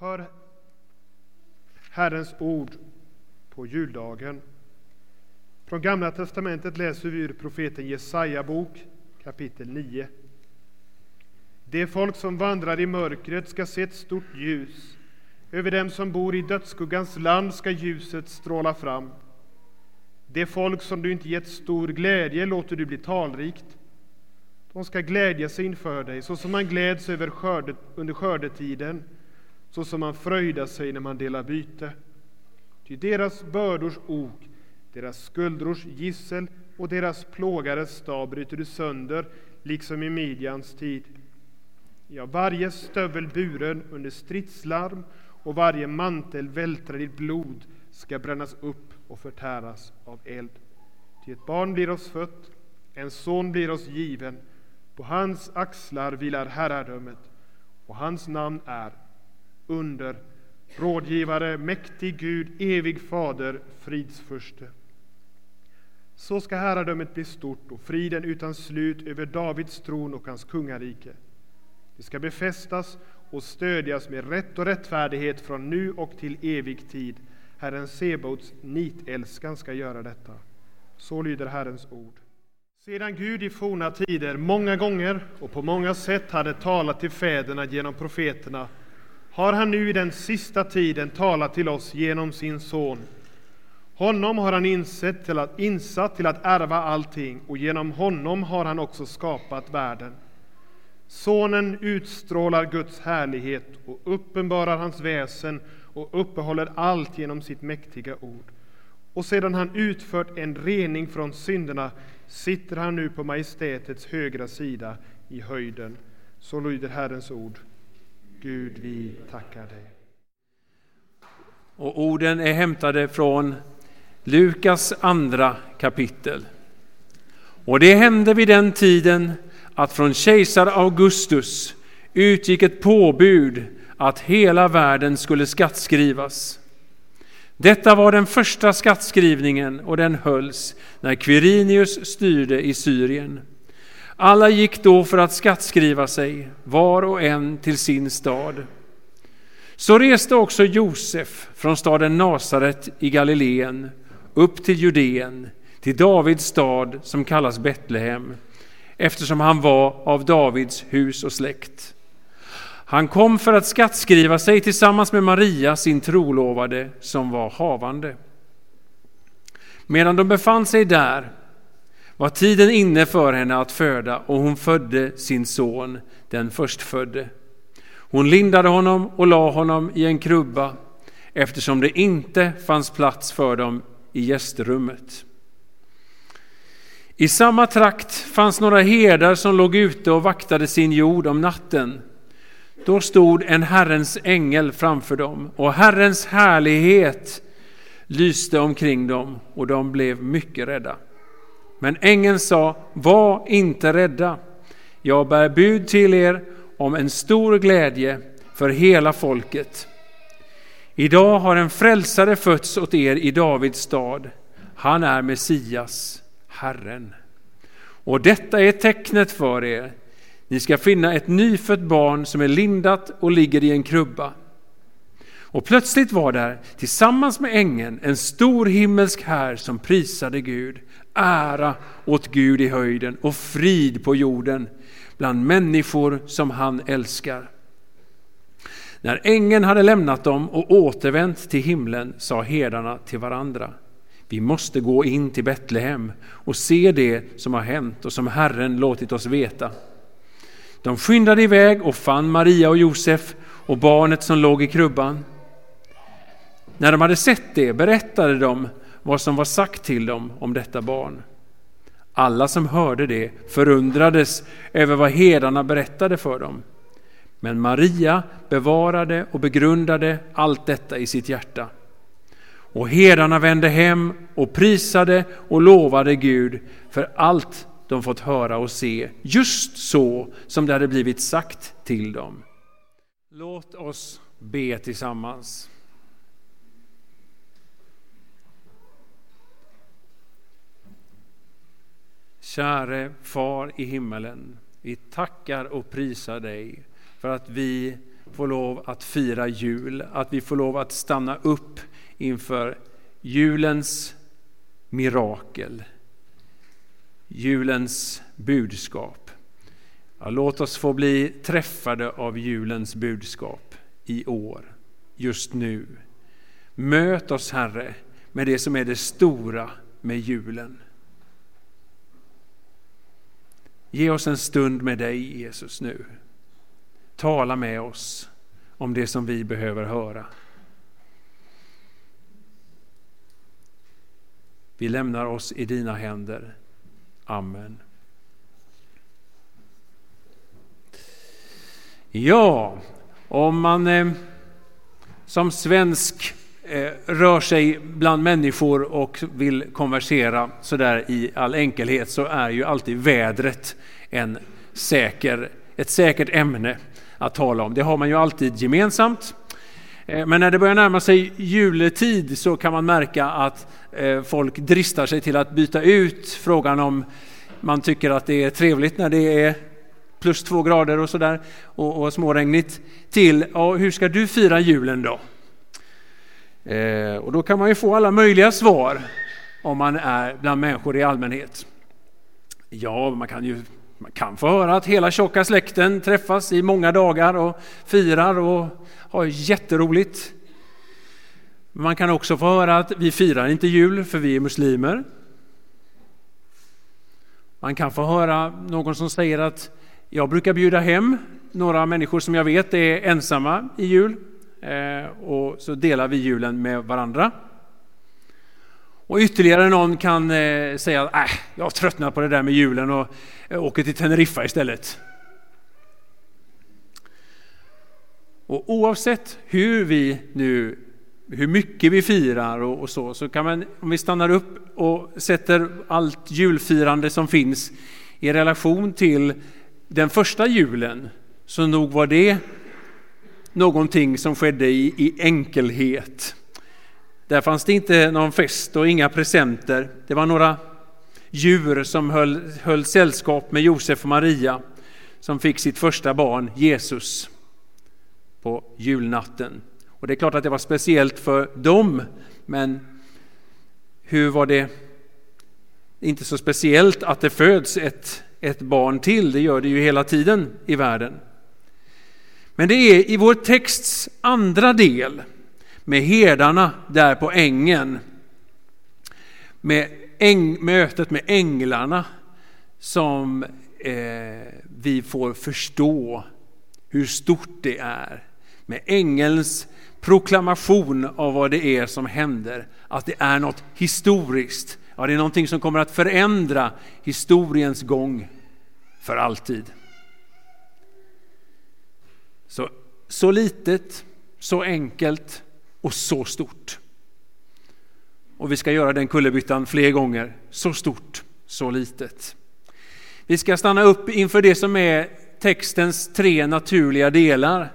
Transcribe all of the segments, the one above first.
Hör Herrens ord på juldagen. Från Gamla testamentet läser vi ur profeten Jesaja bok kapitel 9. Det folk som vandrar i mörkret ska se ett stort ljus. Över dem som bor i dödsskuggans land ska ljuset stråla fram. Det folk som du inte gett stor glädje låter du bli talrikt. De ska glädja sig inför dig, så som man gläds över skördet, under skördetiden, så som man fröjdar sig när man delar byte. Ty deras bördors ok, deras skuldrors gissel och deras plågares stav bryter du sönder, liksom i Midjans tid. Ja, varje stövel buren under stridslarm och varje mantel vältrad i blod ska brännas upp och förtäras av eld. Till ett barn blir oss fött, en son blir oss given, på hans axlar vilar herradömet, och hans namn är under, rådgivare, mäktig Gud, evig fader, fridsförste. Så ska herradömet bli stort och friden utan slut över Davids tron och hans kungarike. Det ska befästas och stödjas med rätt och rättfärdighet från nu och till evig tid. Herren Sebaots nitälskan ska göra detta. Så lyder Herrens ord. Sedan Gud i forna tider många gånger och på många sätt hade talat till fäderna genom profeterna har han nu i den sista tiden talat till oss genom sin son. Honom har han insett till att, insatt till att ärva allting och genom honom har han också skapat världen. Sonen utstrålar Guds härlighet och uppenbarar hans väsen och uppehåller allt genom sitt mäktiga ord. Och sedan han utfört en rening från synderna sitter han nu på majestätets högra sida i höjden. Så lyder Herrens ord. Gud, vi tackar dig. Och orden är hämtade från Lukas andra kapitel. Och det hände vid den tiden att från kejsar Augustus utgick ett påbud att hela världen skulle skattskrivas. Detta var den första skattskrivningen och den hölls när Quirinius styrde i Syrien. Alla gick då för att skattskriva sig, var och en till sin stad. Så reste också Josef från staden Nasaret i Galileen upp till Judeen, till Davids stad som kallas Betlehem, eftersom han var av Davids hus och släkt. Han kom för att skattskriva sig tillsammans med Maria, sin trolovade, som var havande. Medan de befann sig där var tiden inne för henne att föda och hon födde sin son, den förstfödde. Hon lindade honom och la honom i en krubba eftersom det inte fanns plats för dem i gästrummet. I samma trakt fanns några herdar som låg ute och vaktade sin jord om natten. Då stod en Herrens ängel framför dem och Herrens härlighet lyste omkring dem och de blev mycket rädda. Men ängeln sa, var inte rädda. Jag bär bud till er om en stor glädje för hela folket. Idag har en frälsare fötts åt er i Davids stad. Han är Messias, Herren. Och detta är tecknet för er. Ni ska finna ett nyfött barn som är lindat och ligger i en krubba. Och plötsligt var där, tillsammans med ängeln, en stor himmelsk här som prisade Gud. Ära åt Gud i höjden och frid på jorden bland människor som han älskar. När ängeln hade lämnat dem och återvänt till himlen sa herdarna till varandra. Vi måste gå in till Betlehem och se det som har hänt och som Herren låtit oss veta. De skyndade iväg och fann Maria och Josef och barnet som låg i krubban. När de hade sett det berättade de vad som var sagt till dem om detta barn. Alla som hörde det förundrades över vad herdarna berättade för dem. Men Maria bevarade och begrundade allt detta i sitt hjärta. Och herdarna vände hem och prisade och lovade Gud för allt de fått höra och se, just så som det hade blivit sagt till dem. Låt oss be tillsammans. Käre Far i himmelen, vi tackar och prisar dig för att vi får lov att fira jul, att vi får lov att stanna upp inför julens mirakel, julens budskap. Ja, låt oss få bli träffade av julens budskap i år, just nu. Möt oss, Herre, med det som är det stora med julen. Ge oss en stund med dig, Jesus, nu. Tala med oss om det som vi behöver höra. Vi lämnar oss i dina händer. Amen. Ja, om man eh, som svensk Eh, rör sig bland människor och vill konversera sådär i all enkelhet så är ju alltid vädret en säker, ett säkert ämne att tala om. Det har man ju alltid gemensamt. Eh, men när det börjar närma sig juletid så kan man märka att eh, folk dristar sig till att byta ut frågan om man tycker att det är trevligt när det är plus två grader och sådär och, och småregnigt till ja, hur ska du fira julen då? Eh, och då kan man ju få alla möjliga svar om man är bland människor i allmänhet. Ja, man kan ju man kan få höra att hela tjocka släkten träffas i många dagar och firar och har jätteroligt. Man kan också få höra att vi firar inte jul för vi är muslimer. Man kan få höra någon som säger att jag brukar bjuda hem några människor som jag vet är ensamma i jul Eh, och så delar vi julen med varandra. Och ytterligare någon kan eh, säga att äh, jag har tröttnat på det där med julen och eh, åker till Teneriffa istället. Och oavsett hur vi nu, hur mycket vi firar och, och, så, så kan man, om vi stannar upp och sätter allt julfirande som finns i relation till den första julen, så nog var det någonting som skedde i, i enkelhet. Där fanns det inte någon fest och inga presenter. Det var några djur som höll, höll sällskap med Josef och Maria som fick sitt första barn, Jesus, på julnatten. Och det är klart att det var speciellt för dem, men hur var det inte så speciellt att det föds ett, ett barn till? Det gör det ju hela tiden i världen. Men det är i vår texts andra del med herdarna där på ängen, med äng, mötet med änglarna som eh, vi får förstå hur stort det är. Med ängelns proklamation av vad det är som händer, att det är något historiskt. Ja, det är någonting som kommer att förändra historiens gång för alltid. Så, så litet, så enkelt och så stort. Och vi ska göra den kullerbyttan fler gånger. Så stort, så litet. Vi ska stanna upp inför det som är textens tre naturliga delar.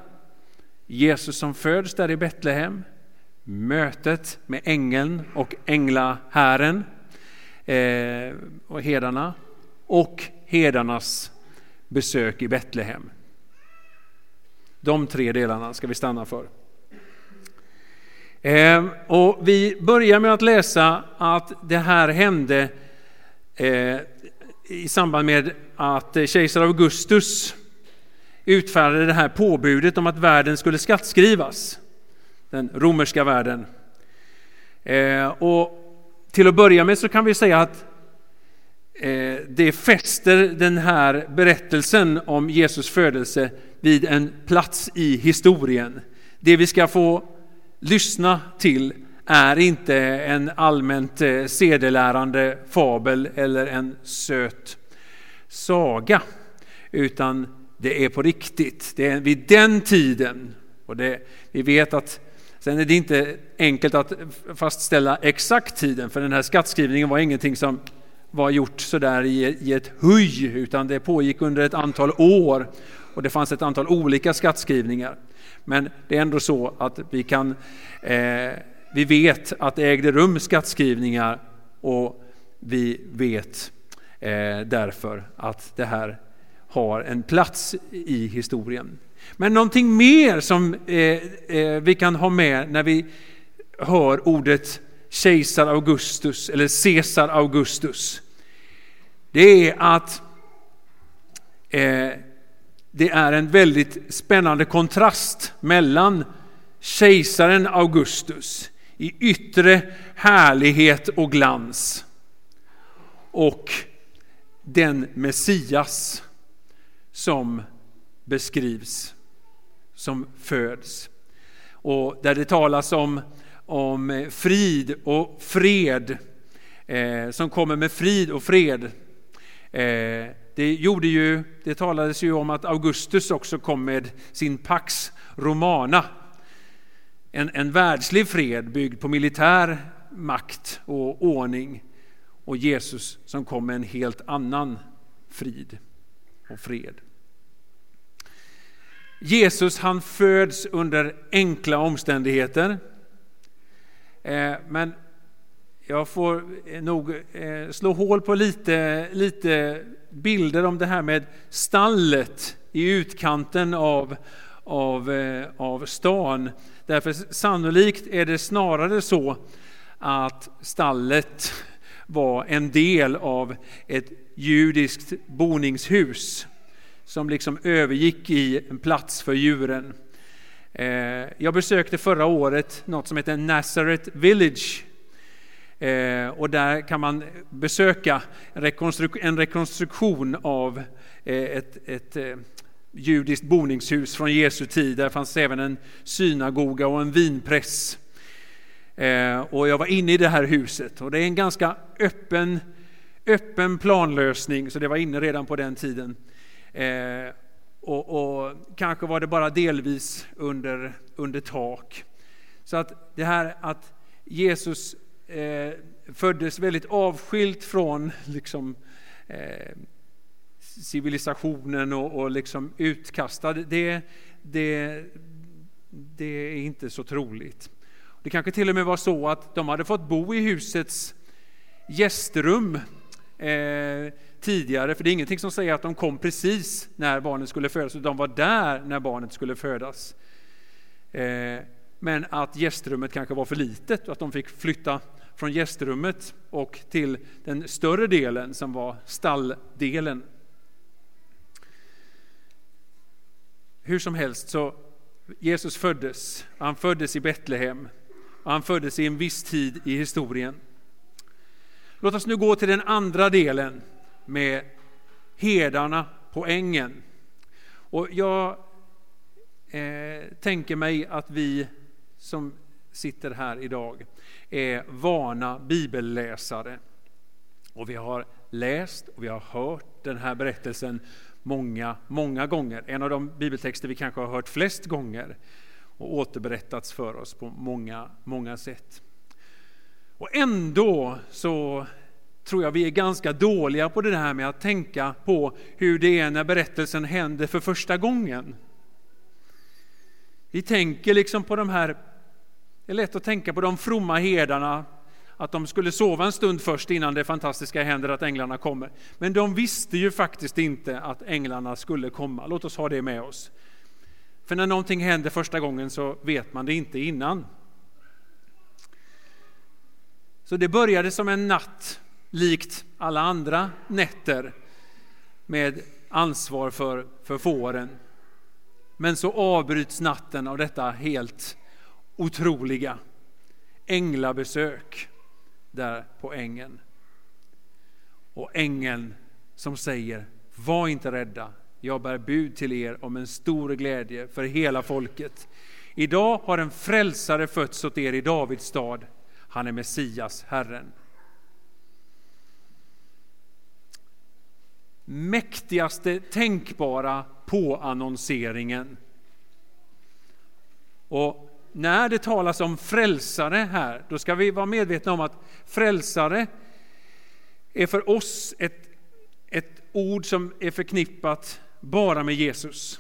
Jesus som föds där i Betlehem, mötet med ängeln och änglahären eh, och herdarna och herdarnas besök i Betlehem. De tre delarna ska vi stanna för. Ehm, och vi börjar med att läsa att det här hände eh, i samband med att eh, kejsar Augustus utfärdade det här påbudet om att världen skulle skattskrivas, den romerska världen. Eh, och till att börja med så kan vi säga att eh, det fäster den här berättelsen om Jesus födelse vid en plats i historien. Det vi ska få lyssna till är inte en allmänt eh, sedelärande fabel eller en söt saga, utan det är på riktigt. Det är vid den tiden, och det, vi vet att sen är det inte enkelt att fastställa exakt tiden, för den här skattskrivningen var ingenting som var gjort sådär i, i ett huj, utan det pågick under ett antal år och det fanns ett antal olika skattskrivningar. Men det är ändå så att vi kan, eh, vi vet att det ägde rum skattskrivningar och vi vet eh, därför att det här har en plats i historien. Men någonting mer som eh, eh, vi kan ha med när vi hör ordet kejsar Augustus eller Caesar Augustus. Det är att eh, det är en väldigt spännande kontrast mellan kejsaren Augustus i yttre härlighet och glans och den Messias som beskrivs, som föds. Och där det talas om, om frid och fred, eh, som kommer med frid och fred. Eh, det, gjorde ju, det talades ju om att Augustus också kom med sin Pax Romana, en, en världslig fred byggd på militär makt och ordning och Jesus som kom med en helt annan frid och fred. Jesus han föds under enkla omständigheter. Eh, men jag får eh, nog eh, slå hål på lite, lite bilder om det här med stallet i utkanten av, av, eh, av stan. Därför sannolikt är det snarare så att stallet var en del av ett judiskt boningshus som liksom övergick i en plats för djuren. Jag besökte förra året något som heter Nazareth Village eh, och där kan man besöka en rekonstruktion av eh, ett, ett eh, judiskt boningshus från Jesu tid. Där fanns även en synagoga och en vinpress. Eh, och jag var inne i det här huset och det är en ganska öppen, öppen planlösning, så det var inne redan på den tiden. Eh, och, och, kanske var det bara delvis under, under tak. Så att det här att Jesus eh, föddes väldigt avskilt från liksom, eh, civilisationen och, och liksom utkastad, det, det, det är inte så troligt. Det kanske till och med var så att de hade fått bo i husets gästrum eh, tidigare, för det är ingenting som säger att de kom precis när barnet skulle födas, utan de var där när barnet skulle födas. Eh, men att gästrummet kanske var för litet och att de fick flytta från gästrummet och till den större delen som var stalldelen. Hur som helst så Jesus föddes, han föddes i Betlehem och han föddes i en viss tid i historien. Låt oss nu gå till den andra delen med herdarna på ängen. Och jag eh, tänker mig att vi som sitter här idag är vana bibelläsare. Och vi har läst och vi har hört den här berättelsen många, många gånger. En av de bibeltexter vi kanske har hört flest gånger och återberättats för oss på många, många sätt. Och ändå så tror jag vi är ganska dåliga på det här med att tänka på hur det är när berättelsen händer för första gången. Vi tänker liksom på de här, det är lätt att tänka på de fromma herdarna, att de skulle sova en stund först innan det fantastiska händer att änglarna kommer. Men de visste ju faktiskt inte att änglarna skulle komma. Låt oss ha det med oss. För när någonting händer första gången så vet man det inte innan. Så det började som en natt likt alla andra nätter med ansvar för, för fåren. Men så avbryts natten av detta helt otroliga änglabesök där på ängen. Och ängeln som säger, var inte rädda, jag bär bud till er om en stor glädje för hela folket. Idag har en frälsare fötts åt er i Davids stad, han är Messias, Herren. mäktigaste tänkbara påannonseringen. Och när det talas om frälsare här, då ska vi vara medvetna om att frälsare är för oss ett, ett ord som är förknippat bara med Jesus.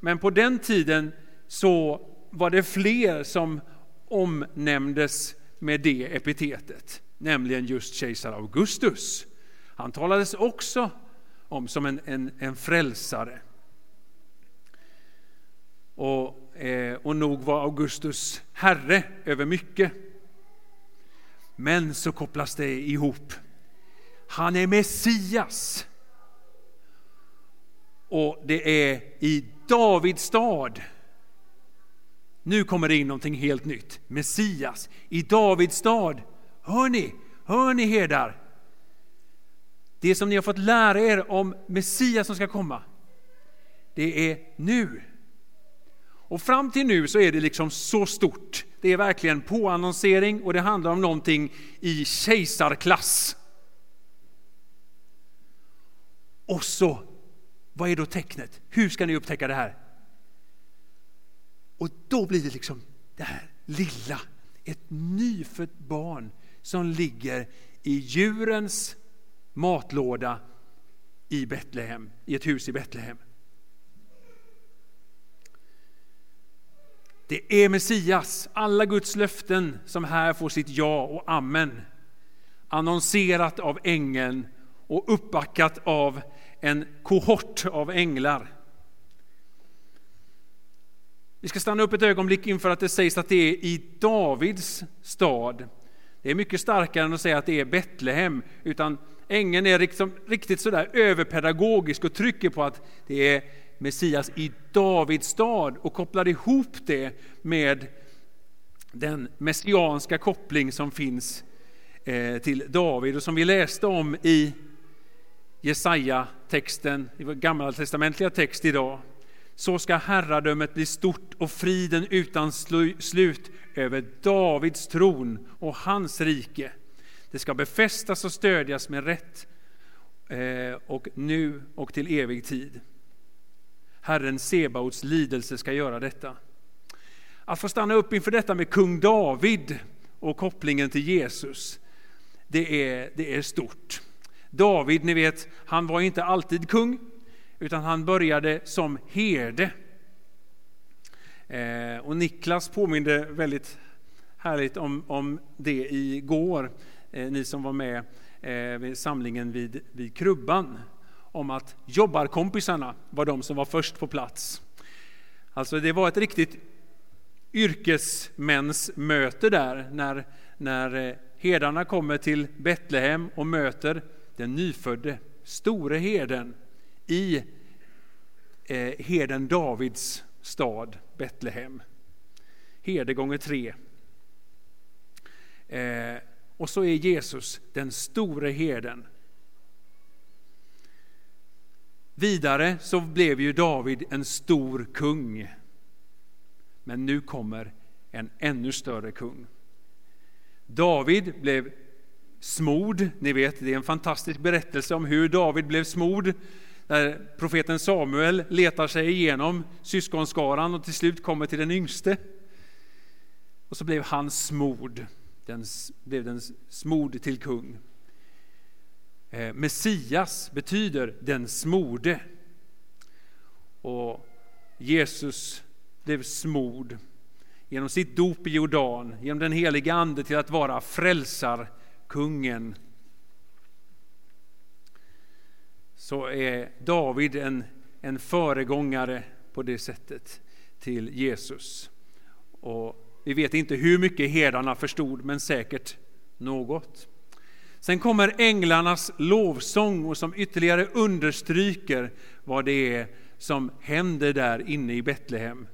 Men på den tiden så var det fler som omnämndes med det epitetet, nämligen just kejsar Augustus. Han talades också om som en, en, en frälsare. och, Eh, och nog var Augustus herre över mycket. Men så kopplas det ihop. Han är Messias. Och det är i Davids stad. Nu kommer det in någonting helt nytt. Messias i Davids stad. Hör ni? Hör ni herdar? Det som ni har fått lära er om Messias som ska komma, det är nu. Och fram till nu så är det liksom så stort. Det är verkligen påannonsering och det handlar om någonting i kejsarklass. Och så, vad är då tecknet? Hur ska ni upptäcka det här? Och då blir det liksom det här lilla, ett nyfött barn som ligger i djurens matlåda i Betlehem, i ett hus i Betlehem. Det är Messias, alla Guds löften som här får sitt ja och amen. Annonserat av ängeln och uppbackat av en kohort av änglar. Vi ska stanna upp ett ögonblick inför att det sägs att det är i Davids stad. Det är mycket starkare än att säga att det är Betlehem, utan ängeln är liksom riktigt sådär överpedagogisk och trycker på att det är Messias i Davids stad och kopplar ihop det med den messianska koppling som finns eh, till David och som vi läste om i Jesaja-texten, i vår gamla testamentliga text idag. Så ska herradömet bli stort och friden utan slut över Davids tron och hans rike. Det ska befästas och stödjas med rätt eh, och nu och till evig tid. Herren Sebaots lidelse ska göra detta. Att få stanna upp inför detta med kung David och kopplingen till Jesus, det är, det är stort. David, ni vet, han var inte alltid kung, utan han började som herde. Eh, och Niklas påminde väldigt härligt om, om det igår, eh, ni som var med eh, vid samlingen vid, vid Krubban, om att jobbarkompisarna var de som var först på plats. Alltså det var ett riktigt yrkesmänsmöte där, när, när eh, herdarna kommer till Betlehem och möter den nyfödde store herden i eh, herden Davids stad Betlehem. Herde gånger tre. Eh, och så är Jesus den store herden. Vidare så blev ju David en stor kung. Men nu kommer en ännu större kung. David blev smord. Ni vet, det är en fantastisk berättelse om hur David blev smord. Där profeten Samuel letar sig igenom syskonskaran och till slut kommer till den yngste. Och så blev han smord. Den blev den smord till kung. Eh, Messias betyder den smorde. Och Jesus blev smord genom sitt dop i Jordan, genom den heliga Ande till att vara frälsarkungen. Så är David en, en föregångare på det sättet till Jesus. Och vi vet inte hur mycket herdarna förstod, men säkert något. Sen kommer änglarnas lovsång och som ytterligare understryker vad det är som händer där inne i Betlehem.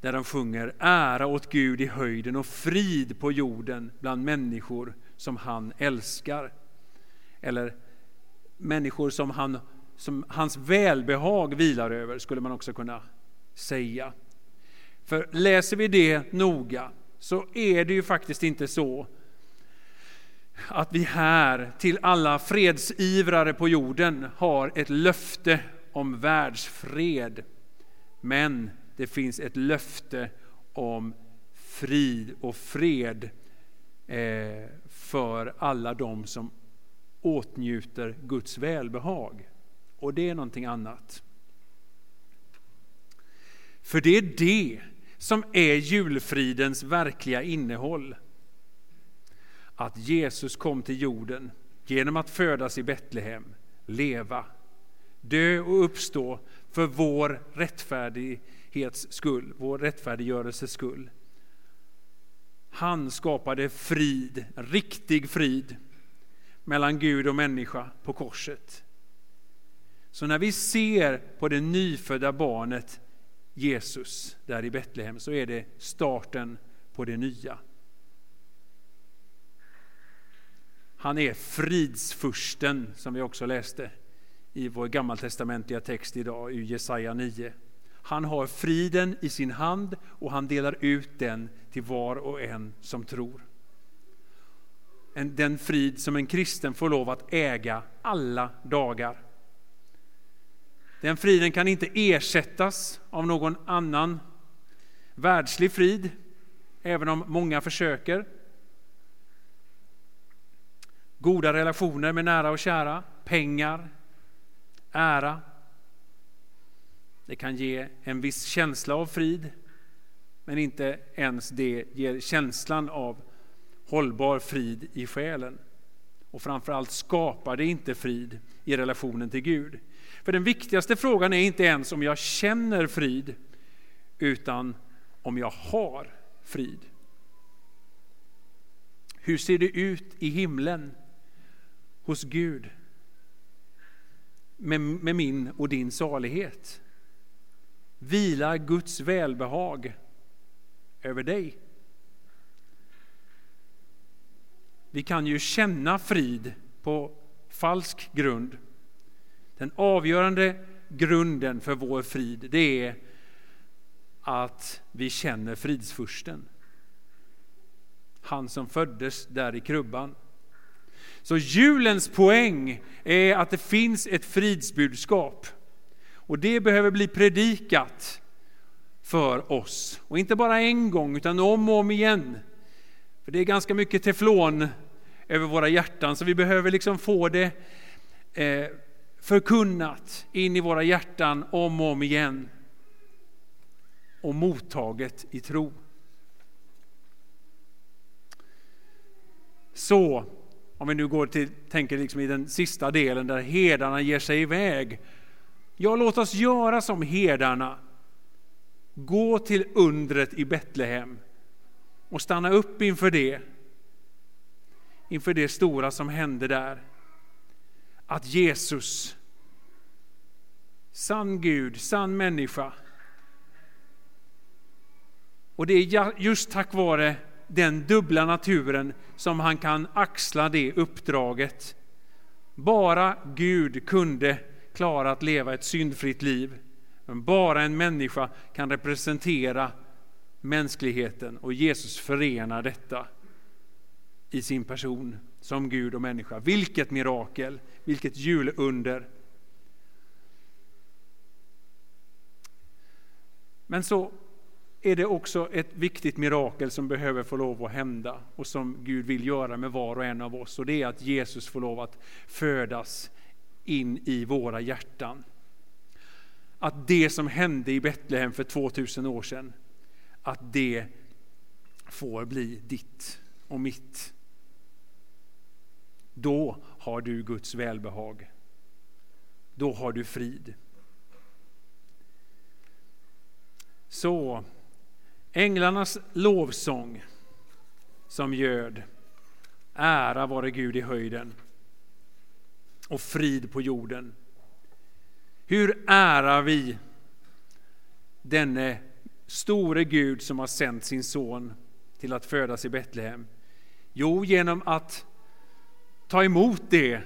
Där de sjunger ära åt Gud i höjden och frid på jorden bland människor som han älskar. Eller människor som, han, som hans välbehag vilar över, skulle man också kunna säga. För läser vi det noga så är det ju faktiskt inte så att vi här till alla fredsivrare på jorden har ett löfte om världsfred. Men det finns ett löfte om frid och fred eh, för alla de som åtnjuter Guds välbehag. Och det är någonting annat. För det är det som är julfridens verkliga innehåll att Jesus kom till jorden genom att födas i Betlehem, leva, dö och uppstå för vår rättfärdighets skull, vår rättfärdiggörelses skull. Han skapade frid, riktig frid, mellan Gud och människa på korset. Så när vi ser på det nyfödda barnet Jesus där i Betlehem så är det starten på det nya. Han är fridsfursten som vi också läste i vår gammaltestamentliga text idag i Jesaja 9. Han har friden i sin hand och han delar ut den till var och en som tror. Den frid som en kristen får lov att äga alla dagar. Den friden kan inte ersättas av någon annan världslig frid, även om många försöker. Goda relationer med nära och kära, pengar, ära. Det kan ge en viss känsla av frid, men inte ens det ger känslan av hållbar frid i själen. Och framförallt skapar det inte frid i relationen till Gud. För den viktigaste frågan är inte ens om jag känner frid, utan om jag har frid. Hur ser det ut i himlen hos Gud med, med min och din salighet? Vilar Guds välbehag över dig? Vi kan ju känna frid på falsk grund. Den avgörande grunden för vår frid det är att vi känner fridsfursten. Han som föddes där i krubban. Så julens poäng är att det finns ett fridsbudskap. Och det behöver bli predikat för oss. Och inte bara en gång, utan om och om igen. För det är ganska mycket teflon över våra hjärtan, så vi behöver liksom få det eh, förkunnat in i våra hjärtan om och om igen. Och mottaget i tro. Så, om vi nu går till, tänker liksom i den sista delen där herdarna ger sig iväg. Ja, låt oss göra som herdarna. Gå till undret i Betlehem och stanna upp inför det. Inför det stora som hände där. Att Jesus, sann Gud, sann människa. Och det är just tack vare den dubbla naturen som han kan axla det uppdraget. Bara Gud kunde klara att leva ett syndfritt liv. Men bara en människa kan representera mänskligheten och Jesus förenar detta i sin person som Gud och människa. Vilket mirakel, vilket julunder. Men så är det också ett viktigt mirakel som behöver få lov att hända och som Gud vill göra med var och en av oss. Och det är att Jesus får lov att födas in i våra hjärtan. Att det som hände i Betlehem för 2000 år sedan, att det får bli ditt och mitt. Då har du Guds välbehag. Då har du frid. Så Änglarnas lovsång som göd. Ära vare Gud i höjden och frid på jorden. Hur ärar vi denne store Gud som har sänt sin son till att födas i Betlehem? Jo, genom att ta emot det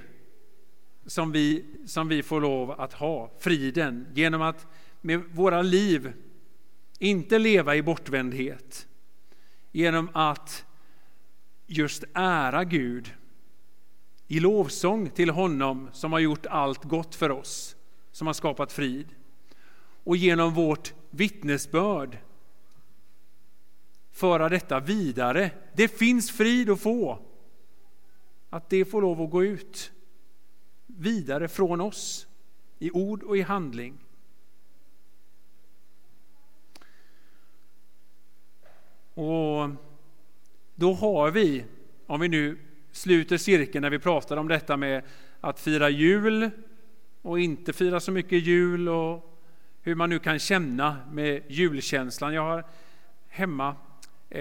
som vi, som vi får lov att ha, friden, genom att med våra liv inte leva i bortvändhet genom att just ära Gud i lovsång till honom som har gjort allt gott för oss, som har skapat frid. Och genom vårt vittnesbörd föra detta vidare. Det finns frid att få. Att det får lov att gå ut vidare från oss i ord och i handling. Och då har vi, om vi nu sluter cirkeln när vi pratar om detta med att fira jul och inte fira så mycket jul och hur man nu kan känna med julkänslan. Jag har hemma, eh,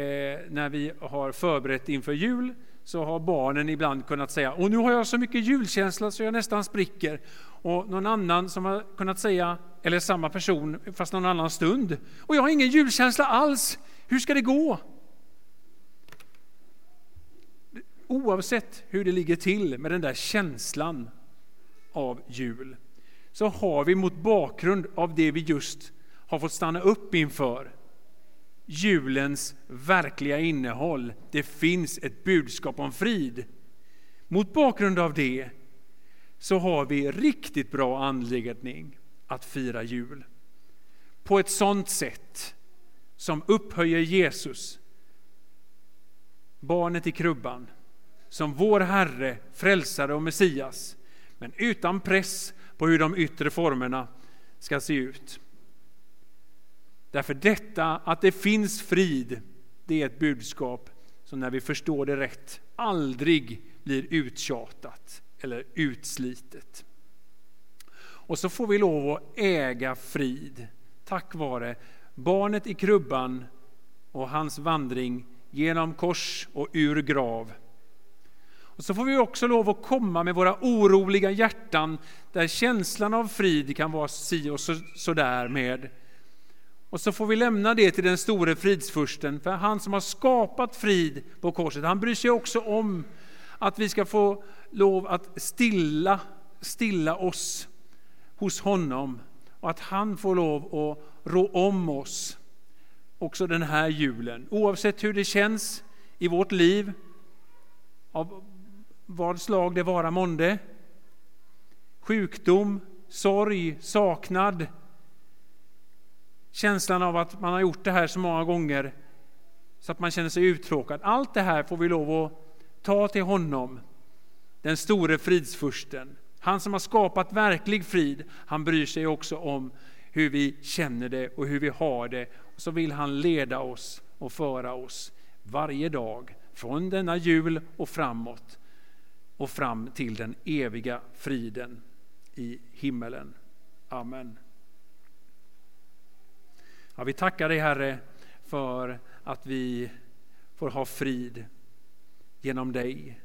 när vi har förberett inför jul, så har barnen ibland kunnat säga och nu har jag så mycket julkänsla så jag nästan spricker. Och någon annan som har kunnat säga, eller samma person fast någon annan stund, och jag har ingen julkänsla alls, hur ska det gå? Oavsett hur det ligger till med den där känslan av jul, så har vi mot bakgrund av det vi just har fått stanna upp inför, julens verkliga innehåll. Det finns ett budskap om frid. Mot bakgrund av det så har vi riktigt bra anledning att fira jul. På ett sådant sätt som upphöjer Jesus, barnet i krubban, som vår Herre, frälsare och Messias, men utan press på hur de yttre formerna ska se ut. Därför detta att det finns frid, det är ett budskap som när vi förstår det rätt aldrig blir uttjatat eller utslitet. Och så får vi lov att äga frid tack vare barnet i krubban och hans vandring genom kors och ur grav. Och så får vi också lov att komma med våra oroliga hjärtan där känslan av frid kan vara si och så, så där med. Och så får vi lämna det till den store fridsfursten, för han som har skapat frid på korset, han bryr sig också om att vi ska få lov att stilla, stilla oss hos honom och att han får lov att rå om oss också den här julen. Oavsett hur det känns i vårt liv, av vad slag det vara månde. Sjukdom, sorg, saknad. Känslan av att man har gjort det här så många gånger så att man känner sig uttråkad. Allt det här får vi lov att ta till honom, den store fridsfursten. Han som har skapat verklig frid, han bryr sig också om hur vi känner det och hur vi har det. Och så vill han leda oss och föra oss varje dag från denna jul och framåt och fram till den eviga friden i himmelen. Amen. Ja, vi tackar dig Herre för att vi får ha frid genom dig.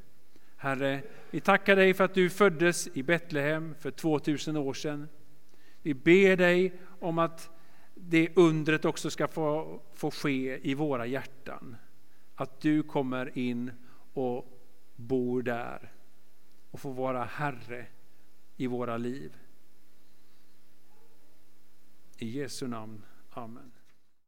Herre, vi tackar dig för att du föddes i Betlehem för 2000 år sedan. Vi ber dig om att det undret också ska få, få ske i våra hjärtan. Att du kommer in och bor där och får vara Herre i våra liv. I Jesu namn. Amen.